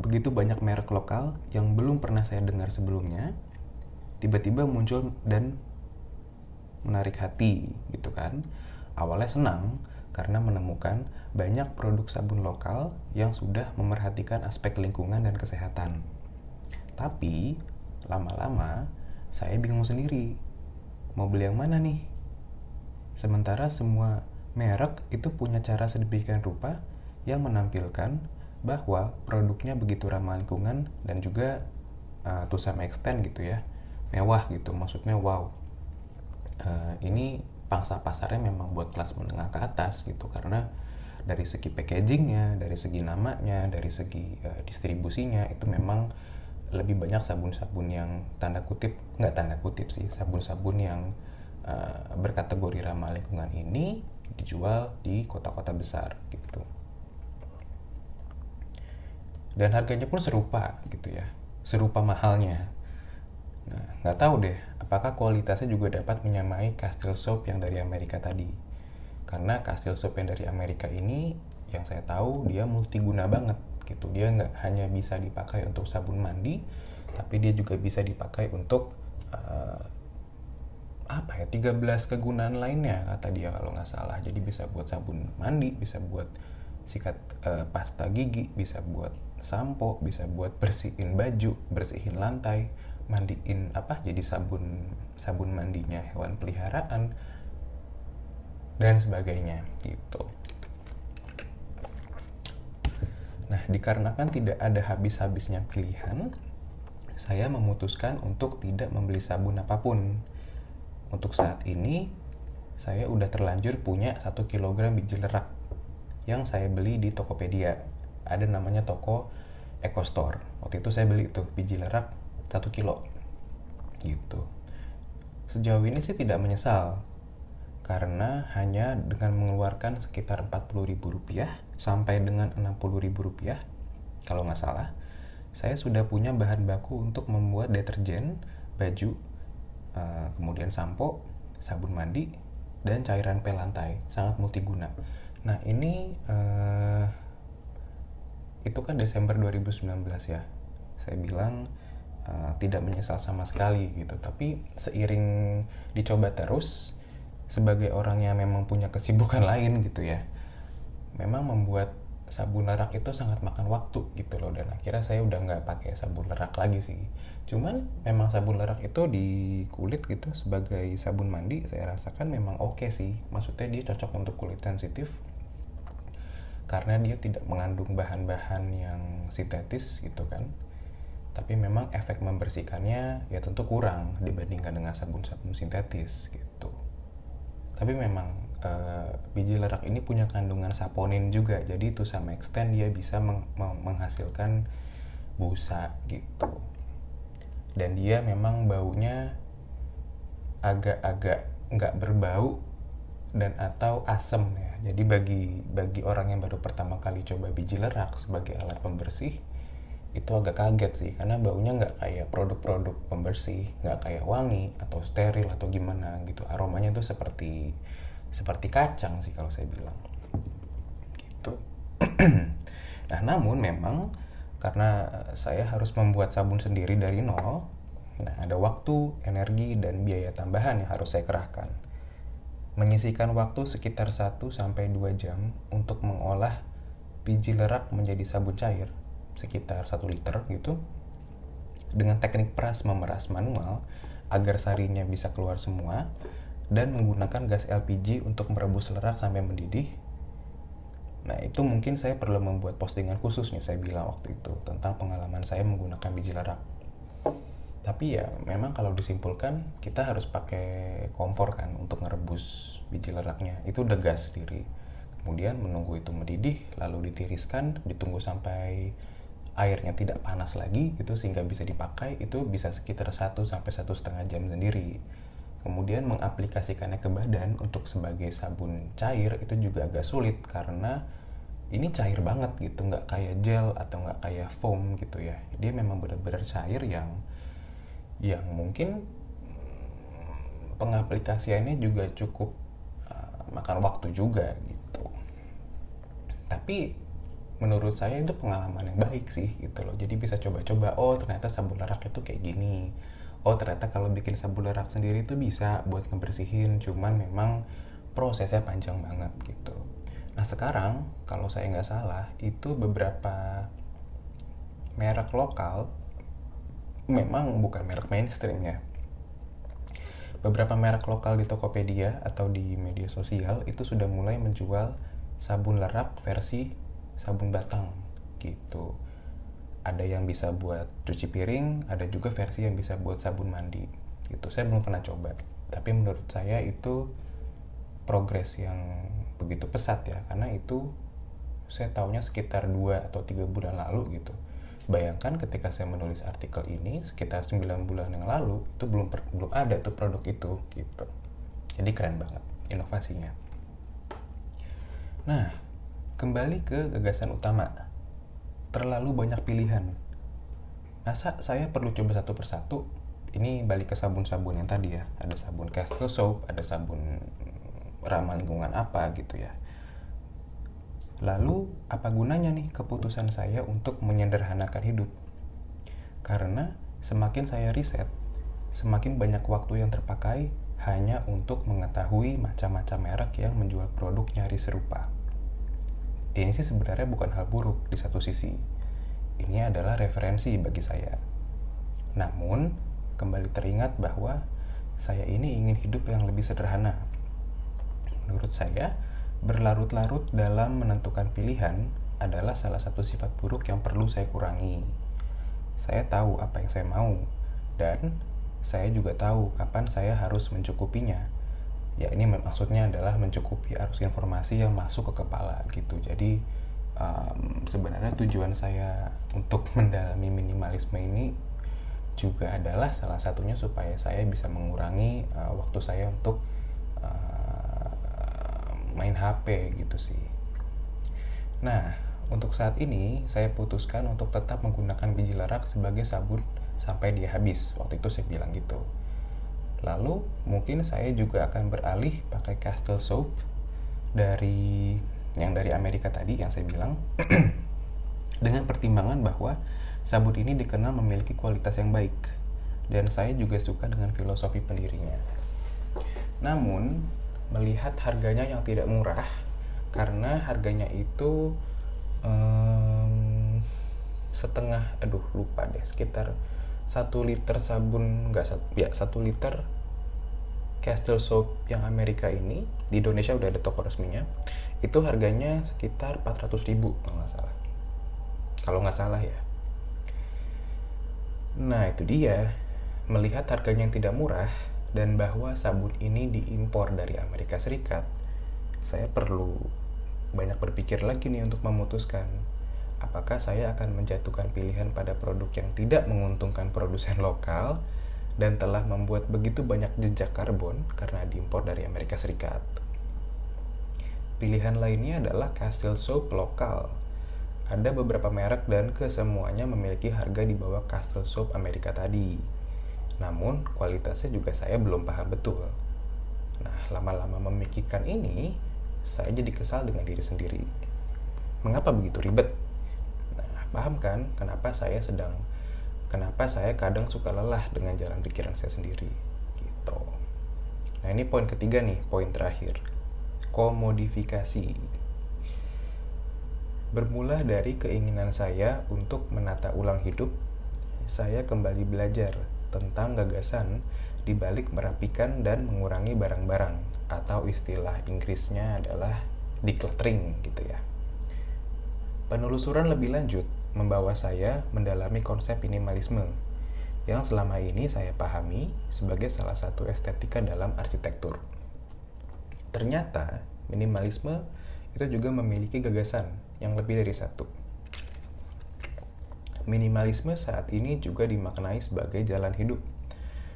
begitu banyak merek lokal yang belum pernah saya dengar sebelumnya, tiba-tiba muncul dan menarik hati gitu kan. Awalnya senang karena menemukan banyak produk sabun lokal yang sudah memerhatikan aspek lingkungan dan kesehatan. Tapi lama-lama saya bingung sendiri. Mau beli yang mana nih? Sementara semua merek itu punya cara sedemikian rupa yang menampilkan bahwa produknya begitu ramah lingkungan dan juga uh, to some extent gitu ya mewah gitu. Maksudnya wow. Uh, ini pangsa pasarnya memang buat kelas menengah ke atas gitu. Karena dari segi packagingnya dari segi namanya dari segi uh, distribusinya itu memang lebih banyak sabun-sabun yang tanda kutip nggak tanda kutip sih sabun-sabun yang uh, berkategori ramah lingkungan ini dijual di kota-kota besar gitu dan harganya pun serupa gitu ya. Serupa mahalnya. Nah nggak tahu deh apakah kualitasnya juga dapat menyamai Castile Soap yang dari Amerika tadi? Karena Castile Soap yang dari Amerika ini yang saya tahu dia multiguna banget gitu. Dia nggak hanya bisa dipakai untuk sabun mandi tapi dia juga bisa dipakai untuk uh, apa ya 13 kegunaan lainnya kata dia kalau nggak salah. Jadi bisa buat sabun mandi bisa buat sikat uh, pasta gigi bisa buat sampo bisa buat bersihin baju bersihin lantai mandiin apa jadi sabun sabun mandinya hewan peliharaan dan sebagainya gitu. Nah dikarenakan tidak ada habis-habisnya pilihan saya memutuskan untuk tidak membeli sabun apa pun. Untuk saat ini saya udah terlanjur punya satu kilogram biji lerak yang saya beli di Tokopedia ada namanya toko Eco Store. Waktu itu saya beli tuh biji lerak satu kilo. Gitu. Sejauh ini sih tidak menyesal. Karena hanya dengan mengeluarkan sekitar 40 ribu rupiah sampai dengan 60 ribu rupiah kalau nggak salah saya sudah punya bahan baku untuk membuat deterjen baju uh, kemudian sampo sabun mandi dan cairan pel lantai sangat multiguna. Nah ini uh, itu kan Desember 2019 ya. Saya bilang uh, tidak menyesal sama sekali gitu. Tapi seiring dicoba terus sebagai orang yang memang punya kesibukan [laughs] lain gitu ya memang membuat sabun lerak itu sangat makan waktu gitu loh. Dan akhirnya saya udah nggak pakai sabun lerak lagi sih. Cuman memang sabun lerak itu di kulit gitu sebagai sabun mandi saya rasakan memang oke okay sih. Maksudnya dia cocok untuk kulit sensitif karena dia tidak mengandung bahan-bahan yang sintetis gitu kan. Tapi memang efek membersihkannya ya tentu kurang dibandingkan dengan sabun-sabun sintetis gitu. Tapi memang uh, biji lerak ini punya kandungan saponin juga. Jadi itu sama extent dia bisa meng menghasilkan busa gitu. Dan dia memang baunya agak-agak nggak berbau dan atau asam ya. Jadi bagi bagi orang yang baru pertama kali coba biji lerak sebagai alat pembersih itu agak kaget sih karena baunya nggak kayak produk-produk pembersih, nggak kayak wangi atau steril atau gimana gitu. Aromanya tuh seperti seperti kacang sih kalau saya bilang. Gitu. [clears throat] nah, namun memang karena saya harus membuat sabun sendiri dari nol, nah ada waktu, energi dan biaya tambahan yang harus saya kerahkan menyisikan waktu sekitar 1 sampai 2 jam untuk mengolah biji lerak menjadi sabun cair sekitar 1 liter gitu dengan teknik peras memeras manual agar sarinya bisa keluar semua dan menggunakan gas LPG untuk merebus lerak sampai mendidih. Nah itu mungkin saya perlu membuat postingan khusus nih saya bilang waktu itu tentang pengalaman saya menggunakan biji lerak tapi ya memang kalau disimpulkan kita harus pakai kompor kan untuk ngerebus biji leraknya. Itu udah gas sendiri. Kemudian menunggu itu mendidih lalu ditiriskan ditunggu sampai airnya tidak panas lagi gitu sehingga bisa dipakai itu bisa sekitar 1 sampai satu setengah jam sendiri. Kemudian mengaplikasikannya ke badan untuk sebagai sabun cair itu juga agak sulit karena ini cair banget gitu nggak kayak gel atau nggak kayak foam gitu ya. Dia memang benar-benar cair yang yang mungkin pengaplikasiannya juga cukup uh, makan waktu juga gitu. Tapi menurut saya itu pengalaman yang baik sih gitu loh. Jadi bisa coba-coba oh ternyata sabun lerak itu kayak gini. Oh ternyata kalau bikin sabun lerak sendiri itu bisa buat ngebersihin cuman memang prosesnya panjang banget gitu. Nah sekarang kalau saya nggak salah itu beberapa merek lokal memang bukan merek mainstream ya beberapa merek lokal di Tokopedia atau di media sosial itu sudah mulai menjual sabun lerap versi sabun batang gitu. Ada yang bisa buat cuci piring, ada juga versi yang bisa buat sabun mandi. Gitu. Saya belum pernah coba, tapi menurut saya itu progres yang begitu pesat ya, karena itu saya tahunya sekitar 2 atau tiga bulan lalu gitu bayangkan ketika saya menulis artikel ini sekitar 9 bulan yang lalu itu belum per, belum ada tuh produk itu gitu. Jadi keren banget inovasinya. Nah kembali ke gagasan utama. Terlalu banyak pilihan. Masa saya perlu coba satu persatu? Ini balik ke sabun-sabun yang tadi ya. Ada sabun Castle Soap ada sabun ramah lingkungan apa gitu ya Lalu, apa gunanya nih keputusan saya untuk menyederhanakan hidup? Karena semakin saya riset, semakin banyak waktu yang terpakai hanya untuk mengetahui macam-macam merek yang menjual produk nyaris serupa. Ini sih sebenarnya bukan hal buruk di satu sisi. Ini adalah referensi bagi saya. Namun, kembali teringat bahwa saya ini ingin hidup yang lebih sederhana. Menurut saya, Berlarut-larut dalam menentukan pilihan adalah salah satu sifat buruk yang perlu saya kurangi. Saya tahu apa yang saya mau, dan saya juga tahu kapan saya harus mencukupinya. Ya ini maksudnya adalah mencukupi arus informasi yang masuk ke kepala gitu. Jadi um, sebenarnya tujuan saya untuk [laughs] mendalami minimalisme ini juga adalah salah satunya supaya saya bisa mengurangi uh, waktu saya untuk main HP gitu sih. Nah, untuk saat ini saya putuskan untuk tetap menggunakan biji lerak sebagai sabun sampai dia habis. Waktu itu saya bilang gitu. Lalu mungkin saya juga akan beralih pakai Castle Soap dari yang dari Amerika tadi yang saya bilang [clears throat] dengan pertimbangan bahwa sabun ini dikenal memiliki kualitas yang baik dan saya juga suka dengan filosofi pendirinya. Namun, melihat harganya yang tidak murah karena harganya itu um, setengah aduh lupa deh sekitar satu liter sabun nggak ya satu liter Castle Soap yang Amerika ini di Indonesia udah ada toko resminya itu harganya sekitar 400 ribu kalau nggak salah. Kalau nggak salah ya. Nah itu dia. Melihat harganya yang tidak murah dan bahwa sabun ini diimpor dari Amerika Serikat, saya perlu banyak berpikir lagi nih untuk memutuskan apakah saya akan menjatuhkan pilihan pada produk yang tidak menguntungkan produsen lokal dan telah membuat begitu banyak jejak karbon karena diimpor dari Amerika Serikat. Pilihan lainnya adalah Castle Soap lokal. Ada beberapa merek dan kesemuanya memiliki harga di bawah Castle Soap Amerika tadi namun kualitasnya juga saya belum paham betul. Nah, lama-lama memikirkan ini, saya jadi kesal dengan diri sendiri. Mengapa begitu ribet? Nah, paham kan kenapa saya sedang kenapa saya kadang suka lelah dengan jalan pikiran saya sendiri gitu. Nah, ini poin ketiga nih, poin terakhir. Komodifikasi. Bermula dari keinginan saya untuk menata ulang hidup, saya kembali belajar tentang gagasan di balik merapikan dan mengurangi barang-barang atau istilah Inggrisnya adalah decluttering gitu ya. Penelusuran lebih lanjut membawa saya mendalami konsep minimalisme yang selama ini saya pahami sebagai salah satu estetika dalam arsitektur. Ternyata minimalisme itu juga memiliki gagasan yang lebih dari satu Minimalisme saat ini juga dimaknai sebagai jalan hidup,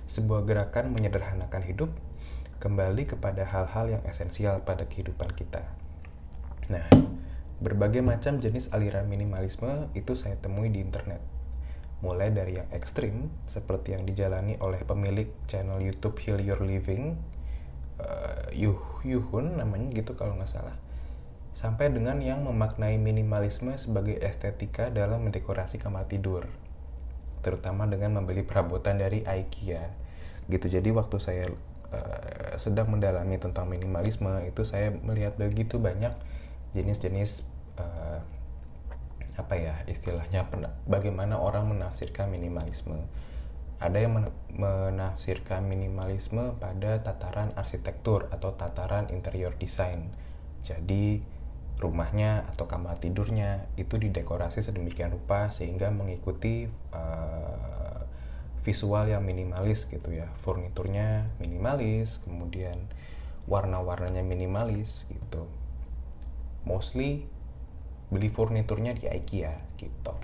sebuah gerakan menyederhanakan hidup kembali kepada hal-hal yang esensial pada kehidupan kita. Nah, berbagai macam jenis aliran minimalisme itu saya temui di internet. Mulai dari yang ekstrim, seperti yang dijalani oleh pemilik channel YouTube Heal Your Living, uh, Yuh Yuhun namanya gitu kalau nggak salah sampai dengan yang memaknai minimalisme sebagai estetika dalam mendekorasi kamar tidur, terutama dengan membeli perabotan dari IKEA. Gitu. Jadi waktu saya uh, sedang mendalami tentang minimalisme itu saya melihat begitu banyak jenis-jenis uh, apa ya istilahnya bagaimana orang menafsirkan minimalisme. ada yang menafsirkan minimalisme pada tataran arsitektur atau tataran interior design. Jadi rumahnya atau kamar tidurnya itu didekorasi sedemikian rupa sehingga mengikuti uh, visual yang minimalis gitu ya. Furniturnya minimalis, kemudian warna-warnanya minimalis gitu. Mostly beli furniturnya di IKEA gitu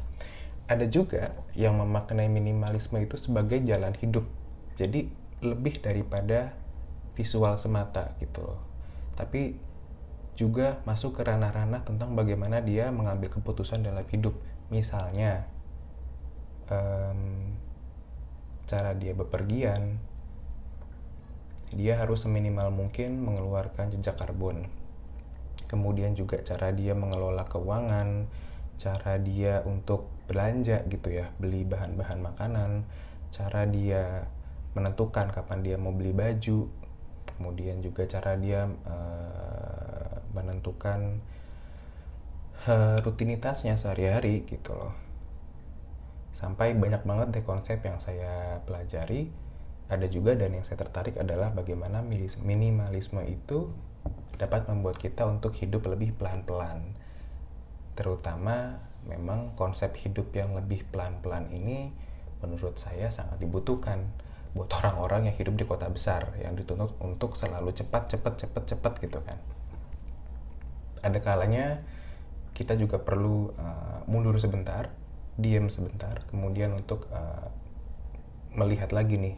ada juga yang memaknai minimalisme itu sebagai jalan hidup. Jadi lebih daripada visual semata gitu loh. Tapi juga masuk ke ranah-ranah tentang bagaimana dia mengambil keputusan dalam hidup. Misalnya um, cara dia bepergian, dia harus seminimal mungkin mengeluarkan jejak karbon. Kemudian juga cara dia mengelola keuangan, cara dia untuk belanja gitu ya beli bahan-bahan makanan cara dia menentukan kapan dia mau beli baju kemudian juga cara dia uh, menentukan uh, rutinitasnya sehari-hari gitu loh. Sampai banyak banget deh konsep yang saya pelajari. Ada juga dan yang saya tertarik adalah bagaimana minimalisme itu dapat membuat kita untuk hidup lebih pelan-pelan. Terutama memang konsep hidup yang lebih pelan-pelan ini menurut saya sangat dibutuhkan buat orang-orang yang hidup di kota besar yang dituntut untuk selalu cepat cepat cepat cepat gitu kan ada kalanya kita juga perlu uh, mundur sebentar diam sebentar kemudian untuk uh, melihat lagi nih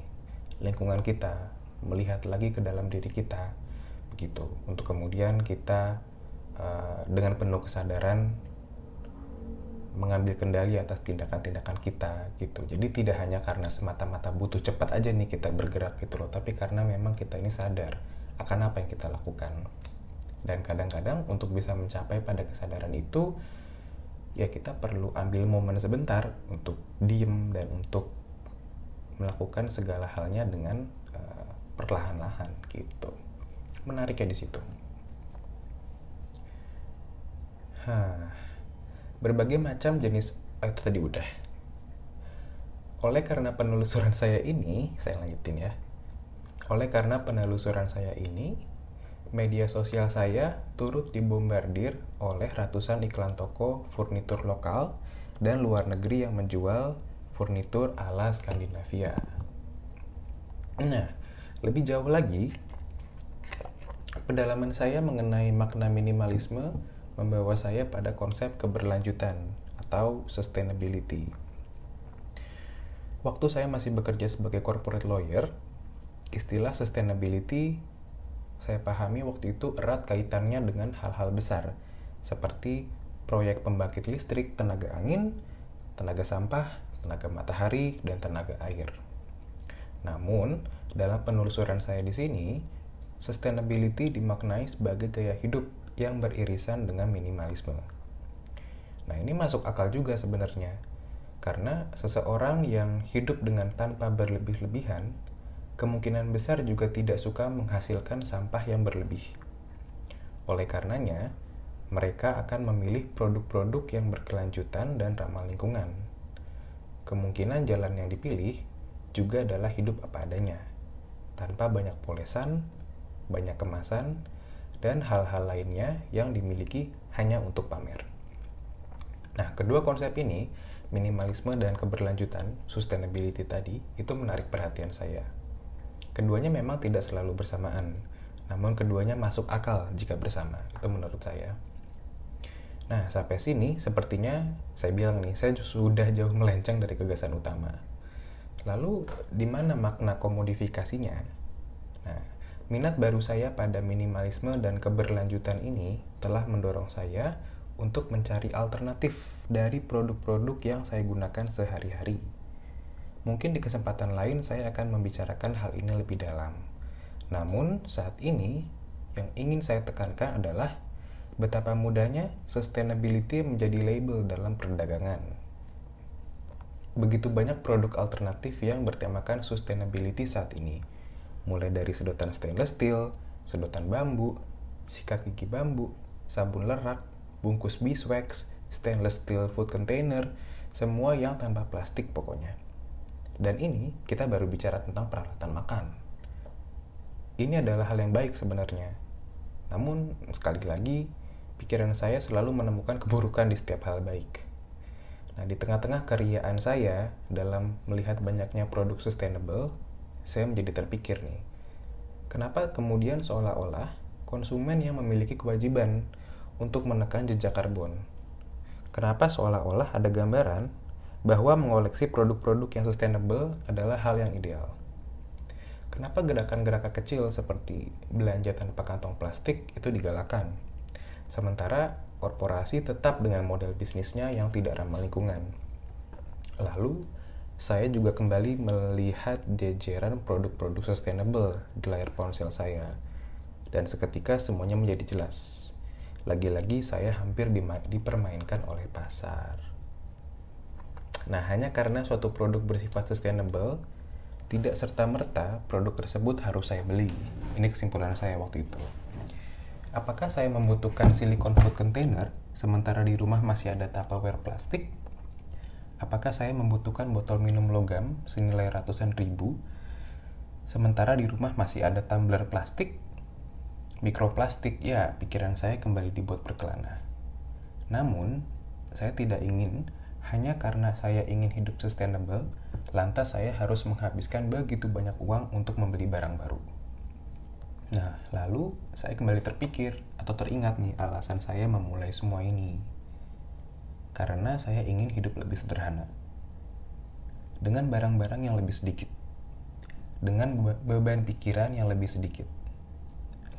lingkungan kita melihat lagi ke dalam diri kita begitu untuk kemudian kita uh, dengan penuh kesadaran mengambil kendali atas tindakan-tindakan kita gitu. Jadi tidak hanya karena semata-mata butuh cepat aja nih kita bergerak gitu loh, tapi karena memang kita ini sadar akan apa yang kita lakukan. Dan kadang-kadang untuk bisa mencapai pada kesadaran itu ya kita perlu ambil momen sebentar untuk diem dan untuk melakukan segala halnya dengan uh, perlahan-lahan gitu. Menariknya di situ. Berbagai macam jenis oh, itu tadi udah oleh karena penelusuran saya ini saya lanjutin ya oleh karena penelusuran saya ini media sosial saya turut dibombardir oleh ratusan iklan toko furnitur lokal dan luar negeri yang menjual furnitur ala Skandinavia. Nah, lebih jauh lagi, pendalaman saya mengenai makna minimalisme membawa saya pada konsep keberlanjutan atau sustainability. Waktu saya masih bekerja sebagai corporate lawyer, istilah sustainability saya pahami waktu itu erat kaitannya dengan hal-hal besar seperti proyek pembangkit listrik tenaga angin, tenaga sampah, tenaga matahari, dan tenaga air. Namun, dalam penelusuran saya di sini, sustainability dimaknai sebagai gaya hidup yang beririsan dengan minimalisme. Nah, ini masuk akal juga sebenarnya. Karena seseorang yang hidup dengan tanpa berlebih-lebihan, kemungkinan besar juga tidak suka menghasilkan sampah yang berlebih. Oleh karenanya, mereka akan memilih produk-produk yang berkelanjutan dan ramah lingkungan. Kemungkinan jalan yang dipilih juga adalah hidup apa adanya, tanpa banyak polesan, banyak kemasan, dan hal-hal lainnya yang dimiliki hanya untuk pamer. Nah, kedua konsep ini, minimalisme dan keberlanjutan, sustainability tadi, itu menarik perhatian saya. Keduanya memang tidak selalu bersamaan, namun keduanya masuk akal jika bersama, itu menurut saya. Nah, sampai sini sepertinya saya bilang nih, saya sudah jauh melenceng dari gagasan utama. Lalu, di mana makna komodifikasinya? Nah, Minat baru saya pada minimalisme dan keberlanjutan ini telah mendorong saya untuk mencari alternatif dari produk-produk yang saya gunakan sehari-hari. Mungkin di kesempatan lain saya akan membicarakan hal ini lebih dalam. Namun, saat ini yang ingin saya tekankan adalah betapa mudahnya sustainability menjadi label dalam perdagangan. Begitu banyak produk alternatif yang bertemakan sustainability saat ini mulai dari sedotan stainless steel, sedotan bambu, sikat gigi bambu, sabun lerak, bungkus beeswax, stainless steel food container, semua yang tanpa plastik pokoknya. Dan ini kita baru bicara tentang peralatan makan. Ini adalah hal yang baik sebenarnya. Namun, sekali lagi, pikiran saya selalu menemukan keburukan di setiap hal baik. Nah, di tengah-tengah keriaan saya dalam melihat banyaknya produk sustainable, saya menjadi terpikir nih, kenapa kemudian seolah-olah konsumen yang memiliki kewajiban untuk menekan jejak karbon? Kenapa seolah-olah ada gambaran bahwa mengoleksi produk-produk yang sustainable adalah hal yang ideal? Kenapa gerakan-gerakan kecil seperti belanja tanpa kantong plastik itu digalakan? Sementara korporasi tetap dengan model bisnisnya yang tidak ramah lingkungan. Lalu, saya juga kembali melihat jajaran produk-produk sustainable di layar ponsel saya. Dan seketika semuanya menjadi jelas. Lagi-lagi saya hampir dipermainkan oleh pasar. Nah, hanya karena suatu produk bersifat sustainable, tidak serta-merta produk tersebut harus saya beli. Ini kesimpulan saya waktu itu apakah saya membutuhkan silikon food container sementara di rumah masih ada Tupperware plastik? Apakah saya membutuhkan botol minum logam senilai ratusan ribu sementara di rumah masih ada tumbler plastik? Mikroplastik, ya pikiran saya kembali dibuat berkelana. Namun, saya tidak ingin hanya karena saya ingin hidup sustainable, lantas saya harus menghabiskan begitu banyak uang untuk membeli barang baru. Nah, lalu saya kembali terpikir atau teringat nih alasan saya memulai semua ini. Karena saya ingin hidup lebih sederhana. Dengan barang-barang yang lebih sedikit. Dengan beban pikiran yang lebih sedikit.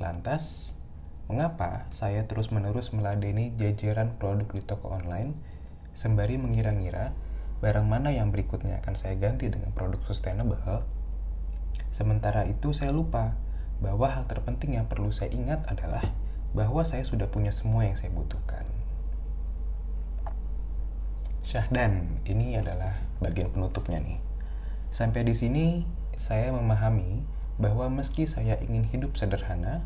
Lantas, mengapa saya terus-menerus meladeni jajaran produk di toko online sembari mengira-ngira barang mana yang berikutnya akan saya ganti dengan produk sustainable? Sementara itu saya lupa bahwa hal terpenting yang perlu saya ingat adalah bahwa saya sudah punya semua yang saya butuhkan. Syahdan, ini adalah bagian penutupnya nih. Sampai di sini saya memahami bahwa meski saya ingin hidup sederhana,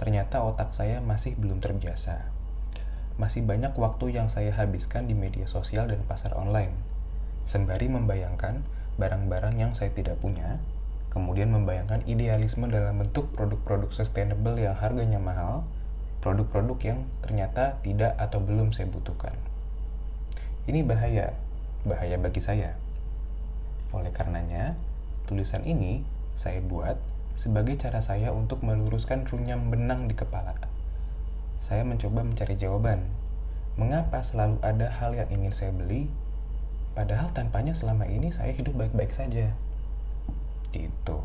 ternyata otak saya masih belum terbiasa. Masih banyak waktu yang saya habiskan di media sosial dan pasar online, sembari membayangkan barang-barang yang saya tidak punya kemudian membayangkan idealisme dalam bentuk produk-produk sustainable yang harganya mahal, produk-produk yang ternyata tidak atau belum saya butuhkan. Ini bahaya, bahaya bagi saya. Oleh karenanya, tulisan ini saya buat sebagai cara saya untuk meluruskan runyam benang di kepala. Saya mencoba mencari jawaban. Mengapa selalu ada hal yang ingin saya beli, padahal tanpanya selama ini saya hidup baik-baik saja? Gitu.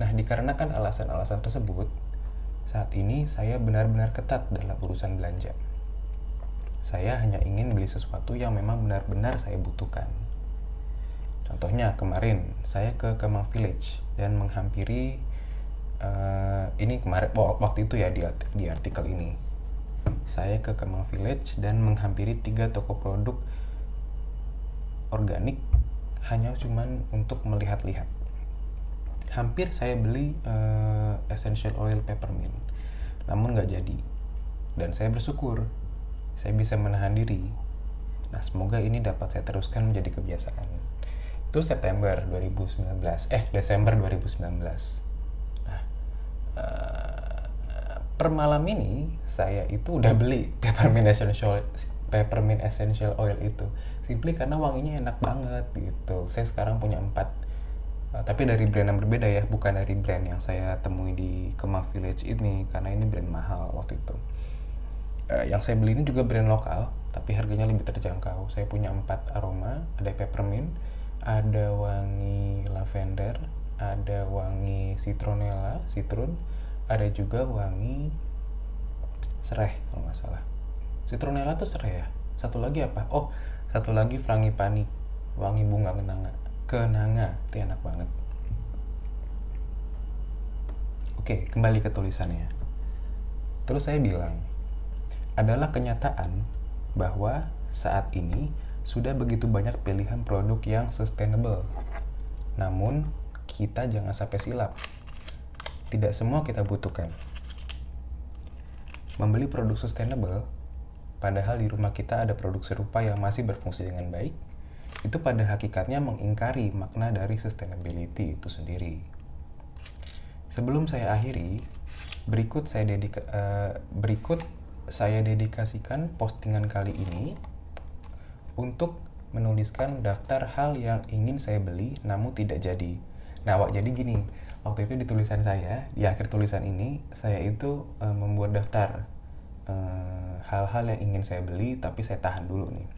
Nah, dikarenakan alasan-alasan tersebut, saat ini saya benar-benar ketat dalam urusan belanja. Saya hanya ingin beli sesuatu yang memang benar-benar saya butuhkan. Contohnya kemarin saya ke Kemang Village dan menghampiri uh, ini kemarin waktu itu ya di, di artikel ini. Saya ke Kemang Village dan menghampiri tiga toko produk organik hanya cuman untuk melihat-lihat. Hampir saya beli uh, essential oil peppermint namun nggak jadi. Dan saya bersyukur saya bisa menahan diri. Nah semoga ini dapat saya teruskan menjadi kebiasaan. Itu September 2019 eh Desember 2019 nah uh, per malam ini saya itu udah beli peppermint essential peppermint essential oil itu simply karena wanginya enak banget gitu saya sekarang punya empat Uh, tapi dari brand yang berbeda ya, bukan dari brand yang saya temui di Kemah Village ini karena ini brand mahal waktu itu. Uh, yang saya beli ini juga brand lokal, tapi harganya lebih terjangkau. Saya punya empat aroma, ada peppermint, ada wangi lavender, ada wangi citronella, citrun, ada juga wangi serai kalau nggak salah. Citronella tuh serai ya. Satu lagi apa? Oh, satu lagi frangipani, wangi bunga kenanga kenanga itu enak banget oke kembali ke tulisannya terus saya bilang adalah kenyataan bahwa saat ini sudah begitu banyak pilihan produk yang sustainable namun kita jangan sampai silap tidak semua kita butuhkan membeli produk sustainable padahal di rumah kita ada produk serupa yang masih berfungsi dengan baik itu pada hakikatnya mengingkari makna dari sustainability itu sendiri. Sebelum saya akhiri, berikut saya dedika, uh, berikut saya dedikasikan postingan kali ini untuk menuliskan daftar hal yang ingin saya beli namun tidak jadi. Nah, wak, jadi gini, waktu itu di tulisan saya, di akhir tulisan ini, saya itu uh, membuat daftar eh, hal-hal uh, yang ingin saya beli tapi saya tahan dulu nih.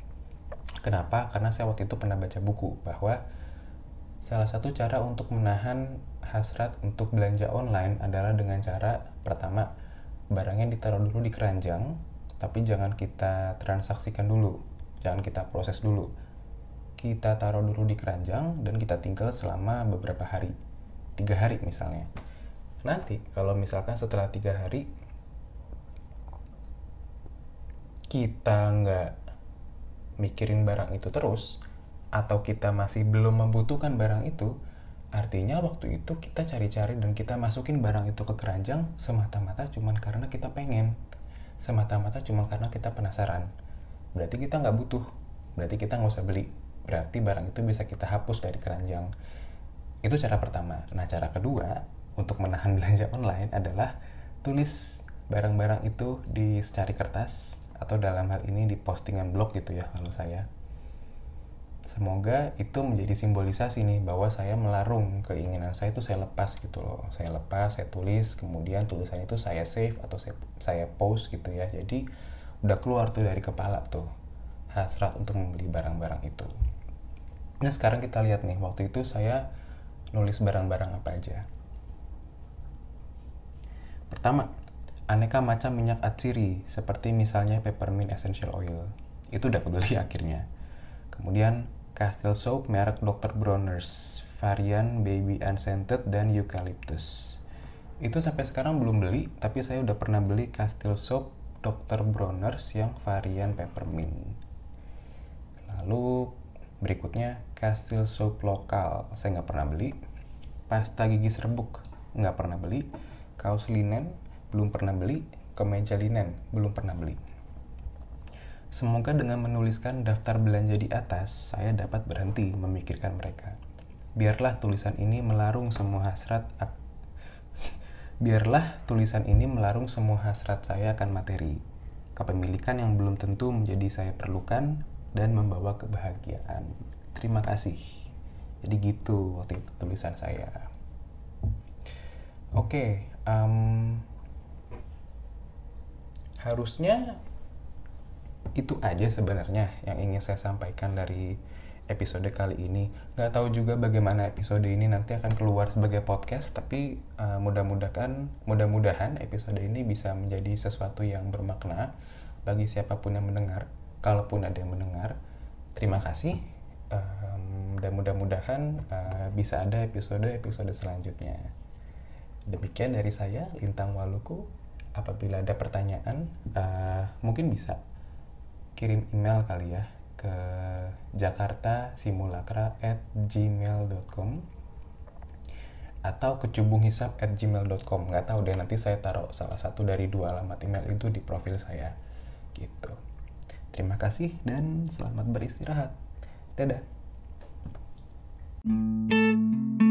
Kenapa? Karena saya waktu itu pernah baca buku bahwa salah satu cara untuk menahan hasrat untuk belanja online adalah dengan cara pertama barangnya ditaruh dulu di keranjang tapi jangan kita transaksikan dulu jangan kita proses dulu kita taruh dulu di keranjang dan kita tinggal selama beberapa hari tiga hari misalnya. Nanti kalau misalkan setelah tiga hari kita nggak mikirin barang itu terus atau kita masih belum membutuhkan barang itu artinya waktu itu kita cari-cari dan kita masukin barang itu ke keranjang semata-mata cuma karena kita pengen. Semata-mata cuma karena kita penasaran. Berarti kita nggak butuh. Berarti kita nggak usah beli. Berarti barang itu bisa kita hapus dari keranjang itu cara pertama. Nah cara kedua untuk menahan [laughs] belanja online adalah tulis barang-barang itu di secari kertas atau dalam hal ini di postingan blog gitu ya kalau saya. Semoga itu menjadi simbolisasi nih bahwa saya melarung keinginan saya itu saya lepas gitu loh. Saya lepas saya tulis kemudian tulisan itu saya save atau saya, saya post gitu ya. Jadi udah keluar tuh dari kepala tuh hasrat untuk membeli barang-barang itu. Nah sekarang kita lihat nih, waktu itu saya nulis barang-barang apa aja. Pertama, aneka macam minyak atsiri, seperti misalnya peppermint essential oil. Itu dapat beli [laughs] akhirnya. Kemudian, Castile Soap merek Dr. Bronner's, varian Baby Unscented dan Eucalyptus. Itu sampai sekarang belum beli, tapi saya udah pernah beli Castile Soap Dr. Bronner's yang varian peppermint. Lalu Berikutnya, Castile Soap lokal, saya nggak pernah beli. Pasta gigi serbuk, nggak pernah beli. Kaos linen, belum pernah beli. Kemeja linen, belum pernah beli. Semoga dengan menuliskan daftar belanja di atas, saya dapat berhenti memikirkan mereka. Biarlah tulisan ini melarung semua hasrat [laughs] Biarlah tulisan ini melarung semua hasrat saya akan materi. Kepemilikan yang belum tentu menjadi saya perlukan dan membawa kebahagiaan. Terima kasih. Jadi gitu waktu itu tulisan saya. Oke, okay, um, harusnya itu aja sebenarnya yang ingin saya sampaikan dari episode kali ini. Gak tahu juga bagaimana episode ini nanti akan keluar sebagai podcast, tapi uh, mudah-mudahan mudah-mudahan episode ini bisa menjadi sesuatu yang bermakna bagi siapa pun yang mendengar kalaupun ada yang mendengar terima kasih um, dan mudah-mudahan uh, bisa ada episode-episode selanjutnya. Demikian dari saya Lintang Waluku. Apabila ada pertanyaan uh, mungkin bisa kirim email kali ya ke jakarta simulakra at gmail.com atau ke gmail.com nggak tahu deh nanti saya taruh salah satu dari dua alamat email itu di profil saya. Gitu. Terima kasih dan selamat beristirahat. Dadah. thank you